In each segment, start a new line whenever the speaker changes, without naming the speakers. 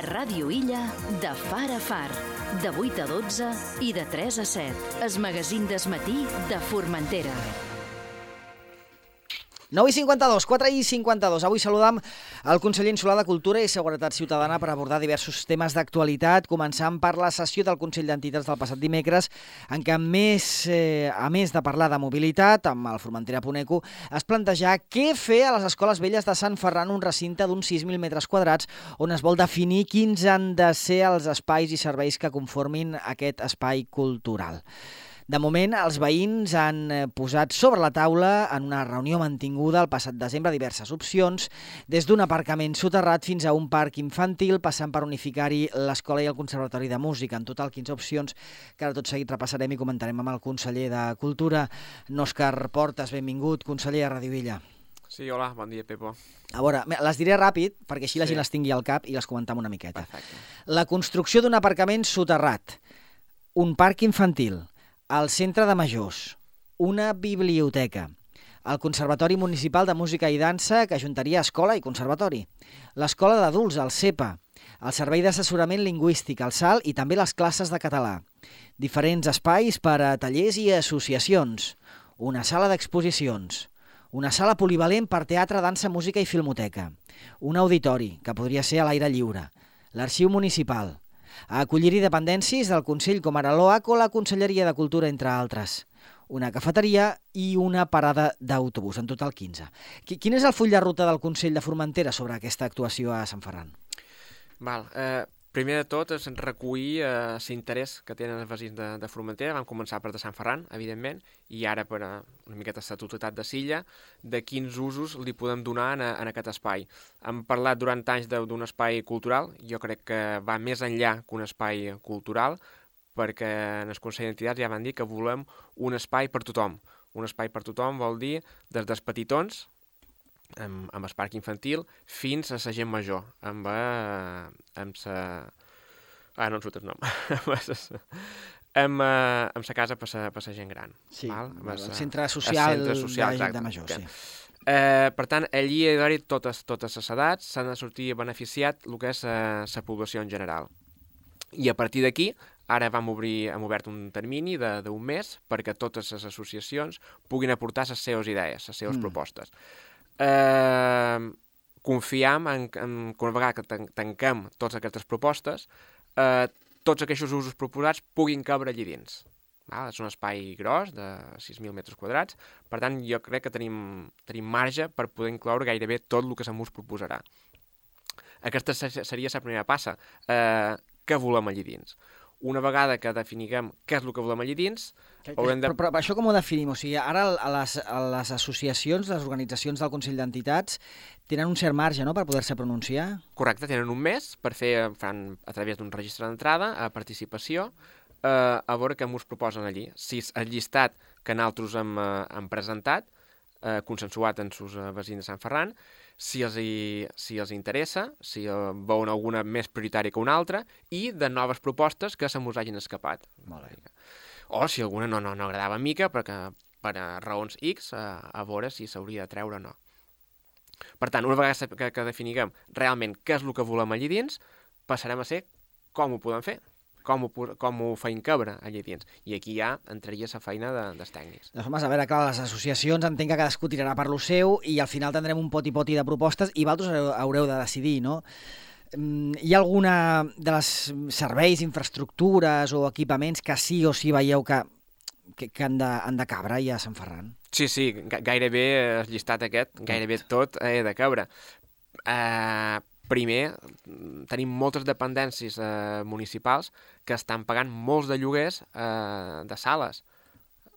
A Ràdio Illa, de far a far, de 8 a 12 i de 3 a 7. Es magazín desmatí de Formentera.
9 i 52, 4 i 52. Avui saludam el conseller insular de Cultura i Seguretat Ciutadana per abordar diversos temes d'actualitat, començant per la sessió del Consell d'Entitats del passat dimecres, en què, més, eh, a més de parlar de mobilitat, amb el Formentera Puneco, es plantejar què fer a les escoles velles de Sant Ferran, un recinte d'uns 6.000 metres quadrats, on es vol definir quins han de ser els espais i serveis que conformin aquest espai cultural. De moment, els veïns han eh, posat sobre la taula en una reunió mantinguda el passat desembre diverses opcions, des d'un aparcament soterrat fins a un parc infantil, passant per unificar-hi l'escola i el Conservatori de Música. En total, 15 opcions que ara tot seguit repassarem i comentarem amb el conseller de Cultura, Òscar Portes. Benvingut, conseller a Radio Villa.
Sí, hola, bon dia, Pepo.
A veure, les diré ràpid perquè així la
Sí.
gent les tingui al cap i les comentam una miqueta.
Perfecte.
La construcció d'un aparcament soterrat, un parc infantil, el centre de majors, una biblioteca, el Conservatori Municipal de Música i Dansa, que ajuntaria escola i conservatori, l'escola d'adults, el CEPA, el Servei d'Assessorament Lingüístic, el SAL, i també les classes de català, diferents espais per a tallers i associacions, una sala d'exposicions, una sala polivalent per teatre, dansa, música i filmoteca, un auditori, que podria ser a l'aire lliure, l'arxiu municipal, acollir-hi dependències del Consell com ara l'OAC o la Conselleria de Cultura, entre altres. Una cafeteria i una parada d'autobús, en total 15. Qui- Quin és el full de ruta del Consell de Formentera sobre aquesta actuació a Sant Ferran?
Val, eh, primer de tot és recollir eh, l'interès que tenen els veïns de, de Formentera. Vam començar per de Sant Ferran, evidentment, i ara per a una miqueta estatutat de Silla, de quins usos li podem donar en, en aquest espai. Hem parlat durant anys d'un espai cultural, jo crec que va més enllà que un espai cultural, perquè en el Consell d'Entitats ja van dir que volem un espai per tothom. Un espai per tothom vol dir des dels petitons, amb, amb el parc infantil, fins a la gent major, amb, eh, amb sa... Ah, no em surt el nom. amb eh, amb sa casa per sa, per sa gent gran. val? Amb
el
sa-
centre social,
centre social,
de, de majors,
Que-
sí.
Eh, per tant, allí hi ha d'haver totes, totes les edats, s'han de sortir beneficiat el que és la població en general. I a partir d'aquí, ara vam obrir, hem obert un termini d'un mes perquè totes les associacions puguin aportar les seves idees, les seves
mm.
propostes. Eh, confiam en, en que una vegada que tan- tanquem totes aquestes propostes, eh, tots aquests usos proposats puguin cabre allí dins. Val? És un espai gros, de 6.000 metres quadrats, per tant, jo crec que tenim, tenim marge per poder incloure gairebé tot el que se'ns proposarà. Aquesta se- seria la primera passa. Eh, què volem allí dins? Una vegada que definiguem què és el que volem allí dins,
Que-
haurem de...
Però, però això com ho definim? O sigui, ara a les, a les associacions, les organitzacions del Consell d'Entitats, tenen un cert marge no?, per poder-se pronunciar?
Correcte, tenen un mes per fer, fan a través d'un registre d'entrada, a participació, eh, a veure què ens proposen allí. Si és el llistat que nosaltres hem, eh, hem presentat, eh, consensuat amb els eh, veïns de Sant Ferran, si els, hi, si els interessa, si eh, veuen alguna més prioritària que una altra, i de noves propostes que se mos hagin escapat.
Molt bé.
O si alguna no, no, no agradava mica, perquè per a raons X, a, a veure si s'hauria de treure o no. Per tant, una vegada que, que definiguem realment què és el que volem allí dins, passarem a ser com ho podem fer, com ho, com ho feim cabre allí dins. I aquí ja entraria la feina de, dels tècnics.
Doncs, home, a veure, clar, les associacions entenc que cadascú tirarà per lo seu i al final tindrem un poti-poti de propostes i vosaltres haureu, de decidir, no? Mm, Hi ha alguna de les serveis, infraestructures o equipaments que sí o sí veieu que, que, que han, de, han de cabre ja a Sant Ferran?
Sí, sí, ga- gairebé el llistat aquest, gairebé tot he de cabre. Uh, primer, mm, tenim moltes dependències uh, municipals que estan pagant molts de lloguers uh, de sales.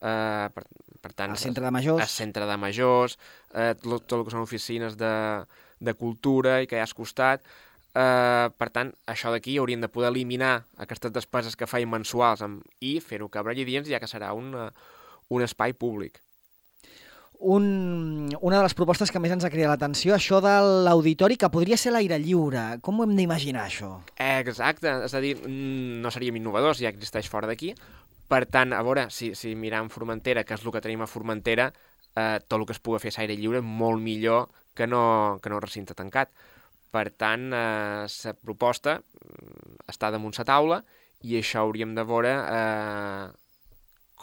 Uh, per, per tant,
Al centre de majors?
el centre de majors, eh, tot, tot el que són oficines de, de cultura i que ja has costat. Eh, per tant, això d'aquí hauríem de poder eliminar aquestes despeses que feien mensuals amb, i fer-ho cabre allí dins, ja que serà un, eh, un espai públic.
Un, una de les propostes que més ens ha cridat l'atenció, això de l'auditori, que podria ser l'aire lliure. Com ho hem d'imaginar, això?
Eh, exacte, és a dir, mm, no seríem innovadors, ja existeix fora d'aquí. Per tant, a veure, si, si mirem Formentera, que és el que tenim a Formentera, eh, tot el que es pugui fer a l'aire lliure molt millor que no, que no recinte tancat. Per tant, eh, la proposta mm, està damunt la taula i això hauríem de veure eh,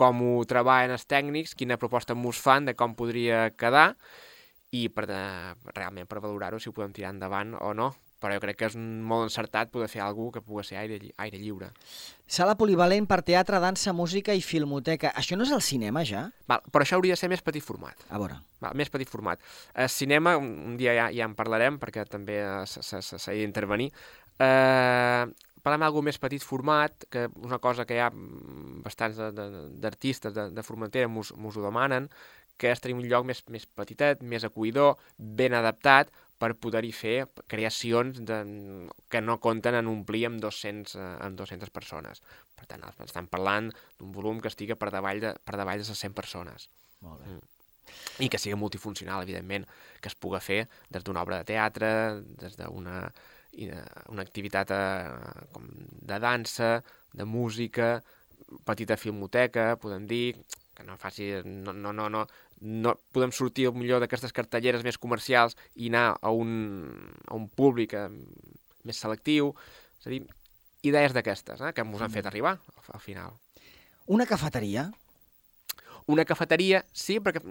com ho treballen els tècnics, quina proposta mos fan de com podria quedar i per de, realment per valorar-ho si ho podem tirar endavant o no però jo crec que és molt encertat poder fer alguna que pugui ser aire, aire lliure.
Sala polivalent per teatre, dansa, música i filmoteca. Això no és el cinema, ja?
Val, però això hauria de ser més petit format.
A veure.
Val, més petit format. El cinema, un dia ja, ja en parlarem, perquè també s'ha d'intervenir. Eh, parlem d'algú més petit format, que una cosa que hi ha bastants d'artistes de, de, de Formentera mos, mos ho demanen, que és tenir un lloc més, més petitet, més acollidor, ben adaptat, per poder-hi fer creacions de, que no compten en omplir amb 200, eh, amb 200 persones. Per tant, estem parlant d'un volum que estigui per davall de, per davall de les 100 persones.
Molt bé. Mm.
I que sigui multifuncional, evidentment, que es puga fer des d'una obra de teatre, des d'una una activitat eh, com de dansa, de música, petita filmoteca, podem dir, que no faci... No, no, no, no, no podem sortir millor d'aquestes cartelleres més comercials i anar a un, a un públic eh, més selectiu. És a dir, idees d'aquestes, eh, que ens han fet mm. arribar al, al final.
Una cafeteria?
Una cafeteria, sí, perquè,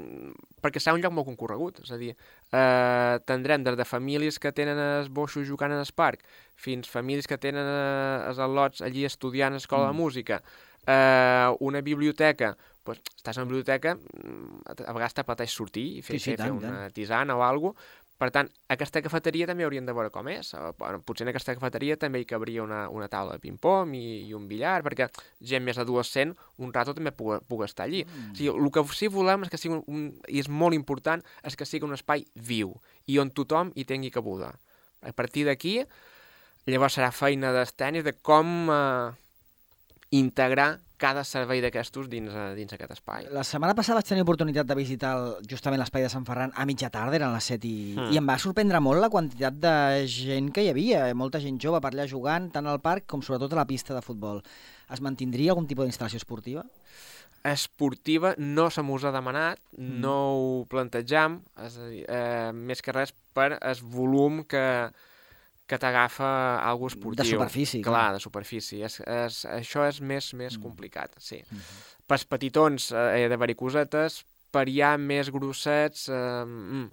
perquè serà un lloc molt concorregut. És a dir, eh, tindrem des de famílies que tenen els boixos jugant en el parc, fins famílies que tenen eh, els al·lots allí estudiant a l'escola mm. de música, eh, una biblioteca pues, estàs a la biblioteca, mm, a vegades t'apeteix sortir i fer, sí, sí, fer, tant, fer una tant. tisana o alguna cosa. Per tant, aquesta cafeteria també hauríem de veure com és. Eh, bueno, potser en aquesta cafeteria també hi cabria una, una taula de ping-pong i, i un billar, perquè gent més adolescent un rato també pugui, estar allí. Mm. O sigui, el que sí volem és que sigui un, un, i és molt important, és que sigui un espai viu i on tothom hi tingui cabuda. A partir d'aquí, llavors serà feina dels tenis de com eh, integrar cada servei d'aquestos dins, uh, dins aquest espai.
La setmana passada vaig tenir oportunitat de visitar el, justament l'espai de Sant Ferran a mitja tarda, eren les 7 i, mm. i em va sorprendre molt la quantitat de gent que hi havia, eh, molta gent jove per allà jugant, tant al parc com sobretot a la pista de futbol. Es mantindria algun tipus d'instal·lació esportiva?
esportiva no se m'us ha demanat, mm. no ho plantejam, és a dir, eh, més que res per el volum que, que t'agafa algo esportiu.
De superfície.
Clar, clar. de superfície. És, és, això és més més mm. complicat, sí. Mm -hmm. Pels petitons eh, de varicosetes, per ja més grossets, eh, mm,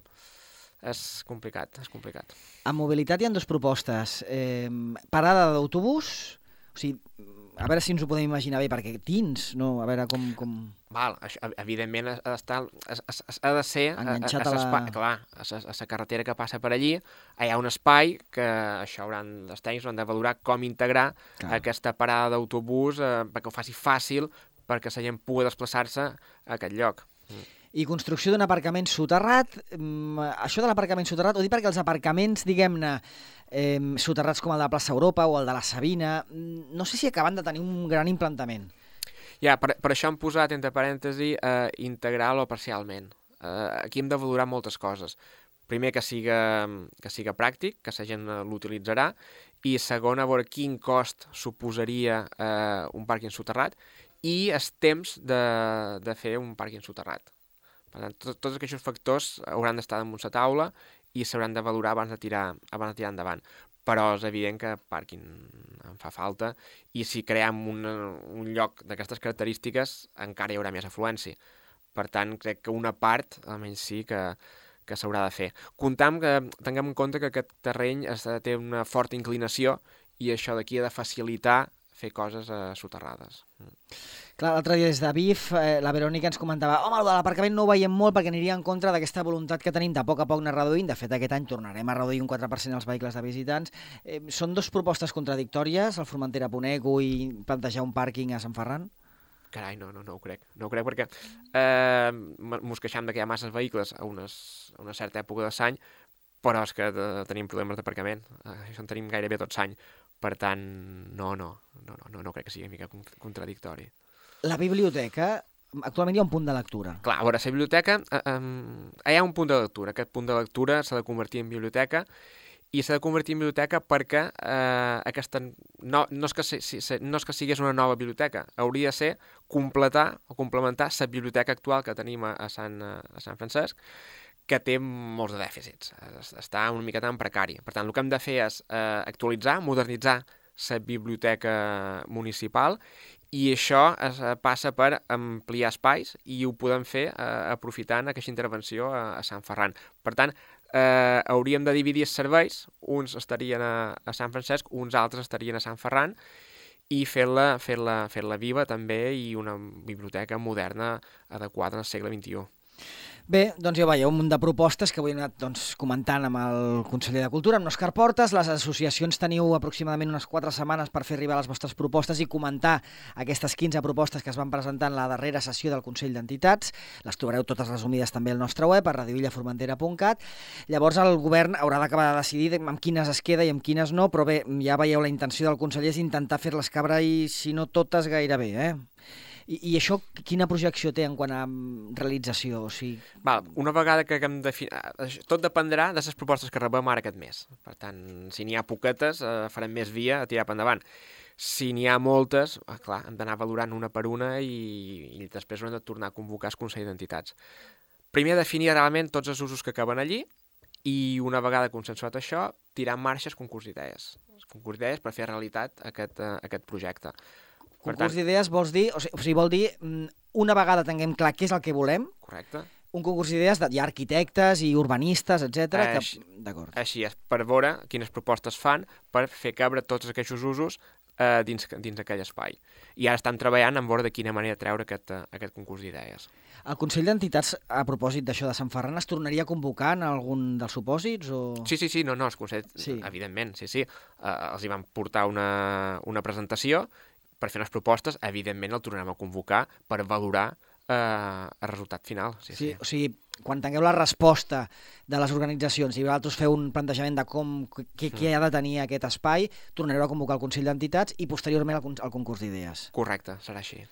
és complicat, és complicat.
A mobilitat hi ha dues propostes. Eh, parada d'autobús, o sigui, a veure si ens ho podem imaginar bé, perquè tins, no? A veure com... com...
Val, això, evidentment ha d'estar, ha de ser
enganxat a, a, a,
la... clar, a, a, la carretera que passa per allí, hi ha un espai que això hauran, els tècnics han de valorar com integrar clar. aquesta parada d'autobús eh, perquè ho faci fàcil perquè la gent pugui desplaçar-se a aquest lloc. Mm
i construcció d'un aparcament soterrat. Mm, això de l'aparcament soterrat, ho dic perquè els aparcaments, diguem-ne, eh, soterrats com el de la plaça Europa o el de la Sabina, mm, no sé si acaben de tenir un gran implantament.
Ja, per, per això hem posat, entre parèntesi, eh, integral o parcialment. Eh, aquí hem de valorar moltes coses. Primer, que siga, que siga pràctic, que la gent l'utilitzarà, i segon, a veure quin cost suposaria eh, un pàrquing soterrat i els temps de, de fer un pàrquing soterrat. Per tant, tot, tots aquests factors hauran d'estar damunt la taula i s'hauran de valorar abans de, tirar, abans de tirar endavant. Però és evident que pàrquing en fa falta i si creem un, un lloc d'aquestes característiques encara hi haurà més afluència. Per tant, crec que una part, almenys sí, que, que s'haurà de fer. Comptam que tinguem en compte que aquest terreny es, té una forta inclinació i això d'aquí ha de facilitar fer coses eh, soterrades. Mm.
Clar, l'altre dia des de BIF, eh, la Verònica ens comentava home, de l'aparcament no ho veiem molt perquè aniria en contra d'aquesta voluntat que tenim de poc a poc anar reduint. De fet, aquest any tornarem a reduir un 4% els vehicles de visitants. Eh, són dos propostes contradictòries, el Formentera Ponego i plantejar un pàrquing a Sant Ferran?
Carai, no, no, no ho crec. No ho crec perquè eh, mos queixam que hi ha masses vehicles a, unes, a una certa època de l'any, però és que de, tenim problemes d'aparcament. Eh, això en tenim gairebé tot l'any. Per tant, no, no, no, no, no, no crec que sigui mica contradictori.
La biblioteca, actualment hi ha un punt de lectura.
Clar, a veure, la biblioteca, eh, eh, hi ha un punt de lectura. Aquest punt de lectura s'ha de convertir en biblioteca i s'ha de convertir en biblioteca perquè eh, aquesta no, no, és que, si, si, no és que sigués una nova biblioteca, hauria de ser completar o complementar la biblioteca actual que tenim a, a, Sant, a Sant Francesc, que té molts de dèficits, està una miqueta en precari. Per tant, el que hem de fer és eh, actualitzar, modernitzar la biblioteca municipal i això es eh, passa per ampliar espais i ho podem fer eh, aprofitant aquesta intervenció a, a Sant Ferran. Per tant, eh, hauríem de dividir els serveis, uns estarien a, a Sant Francesc, uns altres estarien a Sant Ferran, i fer-la fer fer, viva també i una biblioteca moderna adequada al segle XXI.
Bé, doncs ja veieu un munt de propostes que avui hem anat doncs, comentant amb el conseller de Cultura, amb Òscar Portes. Les associacions teniu aproximadament unes 4 setmanes per fer arribar les vostres propostes i comentar aquestes 15 propostes que es van presentar en la darrera sessió del Consell d'Entitats. Les trobareu totes resumides també al nostre web, a radiovillaformentera.cat. Llavors el govern haurà d'acabar de decidir amb quines es queda i amb quines no, però bé, ja veieu la intenció del conseller és intentar fer-les cabre i, si no totes, gairebé, eh? I, I això quina projecció té en quant a mm, realització? O sigui...
Val, una vegada que haguem de... Eh, tot dependrà de les propostes que rebem ara aquest mes. Per tant, si n'hi ha poquetes, eh, farem més via a tirar per endavant. Si n'hi ha moltes, eh, clar, hem d'anar valorant una per una i, i després hem de tornar a convocar el Consell d'Entitats. Primer, definir realment tots els usos que acaben allí i una vegada consensuat això, tirar en marxa el concurs d'idees. El concurs d'idees per fer realitat aquest, uh, aquest projecte.
Concurs d'idees vols dir, o sigui, o sigui, vol dir mm, una vegada tinguem clar què és el que volem,
Correcte.
un concurs d'idees, hi ha arquitectes i urbanistes, etc.
Així,
que... D'acord.
Així és, per veure quines propostes fan per fer cabre tots aquests usos eh, dins, dins aquell espai. I ara estan treballant en veure de quina manera treure aquest, uh, aquest concurs d'idees.
El Consell d'Entitats, a propòsit d'això de Sant Ferran, es tornaria a convocar en algun dels supòsits? O...
Sí, sí, sí, no, no, el Consell, sí. evidentment, sí, sí. Uh, els hi van portar una, una presentació per fer unes propostes, evidentment el tornarem a convocar per valorar eh, el resultat final. Sí,
sí, sí. O sigui, quan tingueu la resposta de les organitzacions i vosaltres feu un plantejament de com, què, què ha de tenir aquest espai, tornareu a convocar el Consell d'Entitats i posteriorment el, el concurs d'idees.
Correcte, serà així.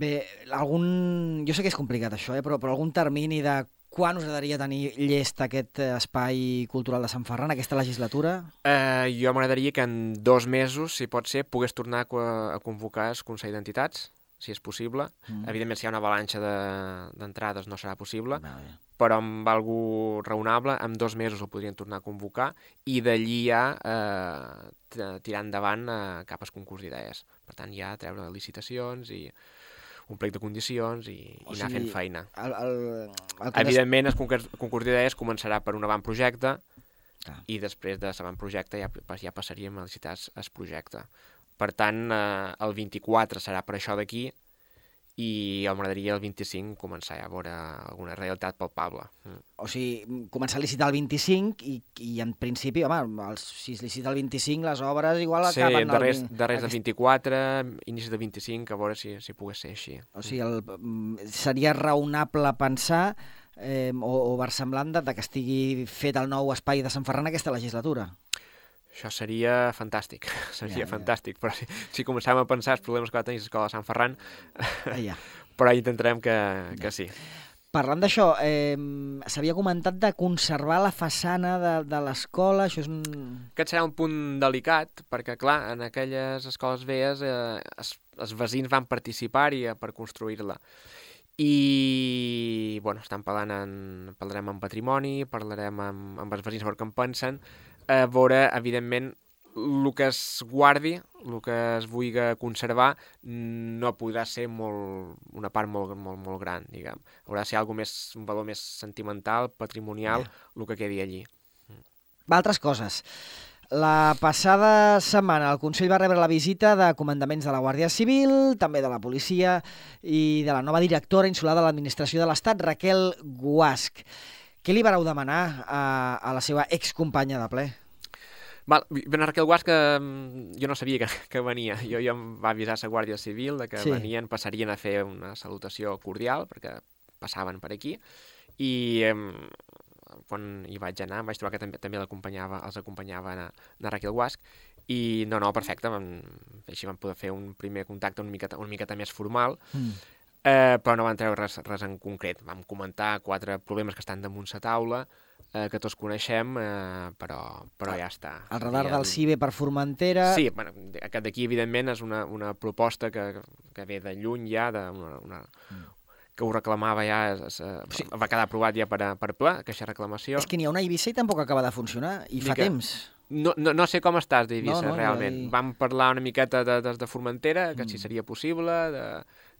Bé, algun... jo sé que és complicat això, eh? però, però algun termini de quan us agradaria tenir llest aquest eh, espai cultural de Sant Ferran, aquesta legislatura?
Eh, jo m'agradaria que en dos mesos, si pot ser, pogués tornar a, a convocar el Consell d'Entitats, si és possible. Mm. Evidentment, si hi ha una avalanxa d'entrades de, no serà possible, vale. però amb algú raonable, en dos mesos el podrien tornar a convocar i d'allí ja eh, tirar endavant eh, cap al concurs d'idees. Per tant, ja treure licitacions i un plec de condicions i, i anar fent feina. El, el, el Evidentment, el concurs, concurs d'idees començarà per un avantprojecte ah. i després de l'avantprojecte ja, ja passaríem a licitar el projecte. Per tant, eh, el 24 serà per això d'aquí i m'agradaria el 25 començar a veure alguna realitat palpable. Mm.
O sigui, començar a licitar el 25 i, i en principi, home, els, si es licita el 25, les obres igual
sí,
acaben...
Sí, darrers, el, darrers aquest... del 24, inici del 25, a veure si, si pogués ser així.
O sigui, el, seria raonable pensar eh, o, o versemblant de, de que estigui fet el nou espai de Sant Ferran aquesta legislatura.
Això seria fantàstic, seria ja, fantàstic, ja. però si, si començàvem a pensar els problemes que va tenir l'escola de Sant Ferran, ja. però intentarem que, que ja. sí.
Parlant d'això, eh, s'havia comentat de conservar la façana de, de l'escola, això és un...
Aquest serà un punt delicat, perquè, clar, en aquelles escoles veies eh, els, els veïns van participar-hi per construir-la. I, bueno, estan parlant en, parlarem amb patrimoni, parlarem amb, amb els veïns veure què en pensen, a veure, evidentment, el que es guardi, el que es vulgui conservar, no podrà ser molt, una part molt, molt, molt gran, diguem. Haurà de ser algo més, un valor més sentimental, patrimonial, yeah. el que quedi allí.
Va, altres coses. La passada setmana el Consell va rebre la visita de comandaments de la Guàrdia Civil, també de la policia i de la nova directora insular de l'administració de l'Estat, Raquel Guasc. Què li vareu demanar a, a la seva excompanya de ple?
Val, ben Raquel Guas, que mm, jo no sabia que, que venia. Jo ja em va avisar la Guàrdia Civil de que sí. venien, passarien a fer una salutació cordial, perquè passaven per aquí, i eh, quan hi vaig anar vaig trobar que també, també l'acompanyava, els acompanyava a, a Raquel Guasc, i no, no, perfecte, vam, així vam poder fer un primer contacte una miqueta, una miqueta més formal, mm eh, però no van treure res, res en concret. Vam comentar quatre problemes que estan damunt la taula, eh, que tots coneixem, eh, però, però ja està.
El radar del CIBE per Formentera...
Sí, bueno, aquest d'aquí, evidentment, és una, una proposta que, que ve de lluny ja, de una, una, mm. que ho reclamava ja, es, es, sí. va quedar aprovat ja per, a, per ple, aquesta reclamació.
És que n'hi ha una a Eivissa i tampoc acaba de funcionar, i fa
Mica.
temps.
No, no, no sé com estàs d'Eivissa,
No, no,
realment.
no, i-
Vam parlar una miqueta de, des de Formentera, que mm. si seria possible, de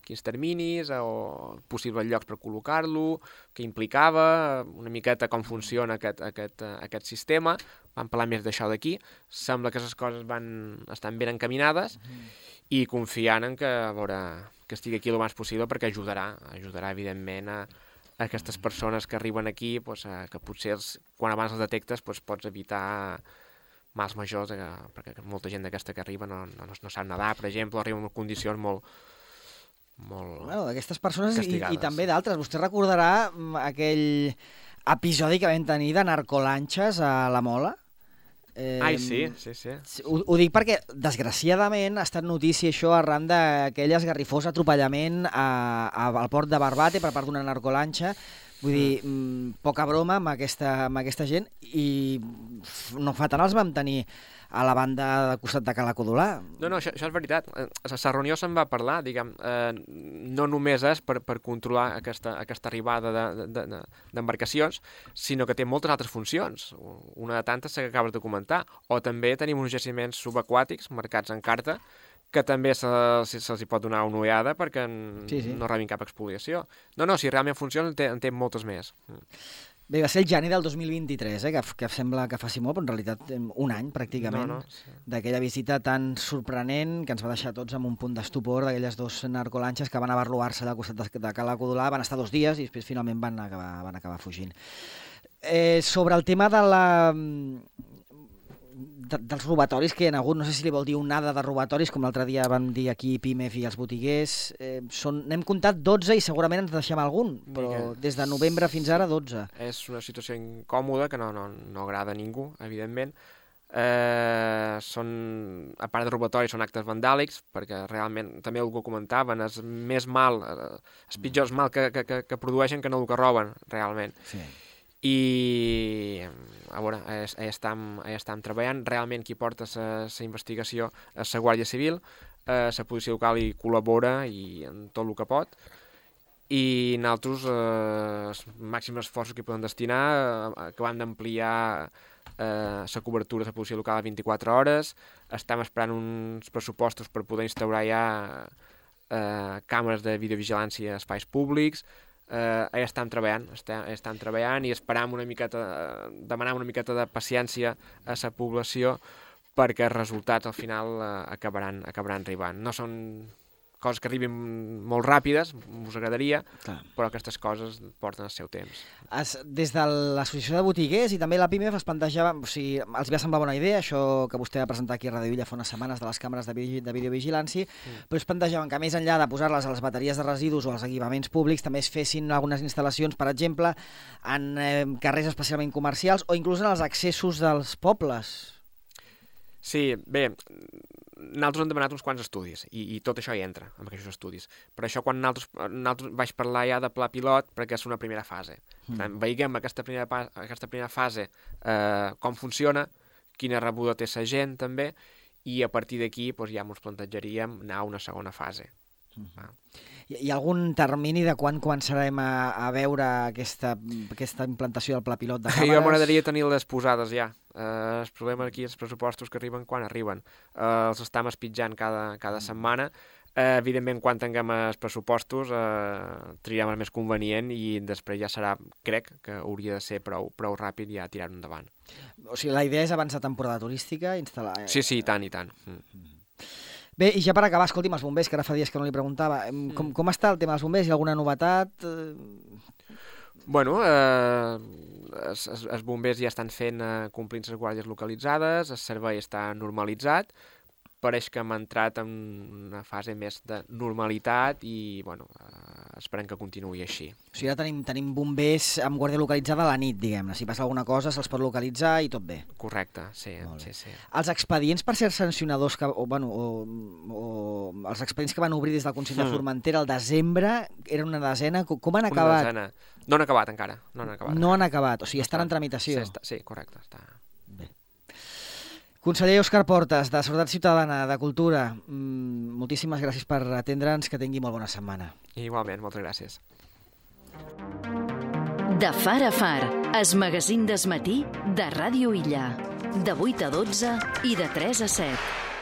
quins terminis, o possibles llocs per col·locar-lo, què implicava, una miqueta com funciona aquest, aquest, aquest sistema. Vam parlar més d'això d'aquí. Sembla que les coses van, estan ben encaminades i confiant en que, a veure, que estigui aquí el més possible perquè ajudarà, ajudarà evidentment a, a aquestes persones que arriben aquí, pues, a, que potser els, quan abans els detectes pues, pots evitar mals majors, eh, perquè molta gent d'aquesta que arriba no, no, no sap nedar, per exemple, arriba en condicions molt, molt...
Bueno, d'aquestes persones i, i també d'altres. Vostè recordarà mm, aquell episodi que vam tenir de narcolanxes a la Mola? Eh,
Ai, sí, sí, sí.
Ho, ho dic perquè, desgraciadament, ha estat notícia això arran d'aquell esgarrifós atropellament a, a, al port de Barbate per part d'una narcolanxa. Vull dir, mm, poca broma amb aquesta, amb aquesta gent i no fa tant els vam tenir a la banda de costat de Cala Codolà.
No, no, això, això és veritat. Eh, la reunió se'n va parlar, diguem, eh, no només és per, per controlar aquesta, aquesta arribada de- de- de- d'embarcacions, sinó que té moltes altres funcions. Una de tantes que acabes de comentar. O també tenim uns jaciments subaquàtics marcats en carta que també se'ls se, se'ls hi pot donar una ullada perquè
Sí, sí.
no rebin cap expoliació. No, no, si realment funciona en té, en té moltes més. Mm.
Bé, va ser el gener del 2023, eh, que, que sembla que faci molt, però en realitat em, un any pràcticament.
No, no, sí.
d'aquella visita tan sorprenent que ens va deixar tots amb un punt d'estupor d'aquelles dos narcolanxes que van a barloar-se al costat de, de Cala Codolà, van estar dos dies i després finalment van acabar, van acabar fugint. Eh, sobre el tema de la de, dels robatoris que hi ha hagut, no sé si li vol dir un nada de robatoris, com l'altre dia van dir aquí Pimef i els botiguers, eh, són, n'hem comptat 12 i segurament ens deixem algun, però
Mica.
des de novembre fins ara 12.
és una situació incòmoda que no, no, no agrada a ningú, evidentment. Eh, són, a part de robatoris, són actes vandàlics, perquè realment, també algú comentaven, és més mal, eh, és pitjor el mal que, que, que, que produeixen que no el que roben, realment.
Sí.
I, a veure, hi, estem, hi estem treballant. Realment qui porta la investigació és la Guàrdia Civil, eh, la policia local hi col·labora i en tot el que pot, i nosaltres eh, els màxims esforços que podem destinar eh, acabam d'ampliar eh, la cobertura de la policia local a 24 hores. Estem esperant uns pressupostos per poder instaurar ja eh, càmeres de videovigilància a espais públics eh, hi estem treballant estem, estem treballant i esperam una miqueta eh, demanar una miqueta de paciència a la població perquè els resultats al final eh, acabaran, acabaran arribant. No són coses que arribin molt ràpides, us agradaria,
Clar.
però aquestes coses porten el seu temps.
Es, des de l'Associació de Botiguers i també la PIMEF es plantejava, o sigui, els va semblar bona idea, això que vostè va presentar aquí a Radio Villa fa unes setmanes de les càmeres de, vi- de videovigilància, mm. però es plantejaven que més enllà de posar-les a les bateries de residus o als equipaments públics també es fessin algunes instal·lacions, per exemple, en eh, carrers especialment comercials o inclús en els accessos dels pobles.
Sí, bé, nosaltres hem demanat uns quants estudis i, i tot això hi entra, amb aquests estudis. Per això quan nosaltres, nosaltres vaig parlar ja de pla pilot perquè és una primera fase. Per tant, veiguem aquesta primera, aquesta primera fase eh, com funciona, quina rebuda té la gent també, i a partir d'aquí doncs, ja ens plantejaríem anar a una segona fase. Va.
Hi, hi ha algun termini de quan començarem a, a veure aquesta, aquesta implantació del pla pilot de
Jo
càmeres?
m'agradaria tenir-les posades ja. Eh, el problema aquí, els pressupostos que arriben quan arriben. Eh, els estem espitjant cada, cada setmana. Eh, evidentment, quan tinguem els pressupostos, eh, triarem el més convenient i després ja serà, crec, que hauria de ser prou, prou ràpid ja tirar-ho endavant.
O sigui, la idea és abans de temporada turística instal·lar...
Sí, sí, i tant, i tant. Mm.
Bé, i ja per acabar, escolti'm, els bombers, que ara fa dies que no li preguntava, em, com, com està el tema dels bombers? Hi ha alguna novetat? Eh,
Bueno, eh, els, els, els bombers ja estan fent eh, complint les guàrdies localitzades, el servei està normalitzat, pareix que hem entrat en una fase més de normalitat i, bueno, eh, esperem que continuï així.
O sigui, ara tenim, tenim bombers amb guàrdia localitzada a la nit, diguem-ne. Si passa alguna cosa, se'ls pot localitzar i tot bé.
Correcte, sí, sí, sí.
Els expedients per ser sancionadors, que, o, bueno, o, o els expedients que van obrir des del Consell de
Mm.
Formentera al desembre, eren una desena, com, han
Una
acabat?
desena. No han acabat encara, no han acabat.
No han acabat, o sigui, estan en
Sí,
tramitació.
està, sí correcte, està.
Conseller Òscar Portes, de Seguretat Ciutadana, de Cultura, mm, moltíssimes gràcies per atendre'ns, que tingui molt bona setmana.
Igualment, moltes gràcies.
De far a far, es magazín desmatí de Ràdio Illa. De 8 a 12 i de 3 a 7.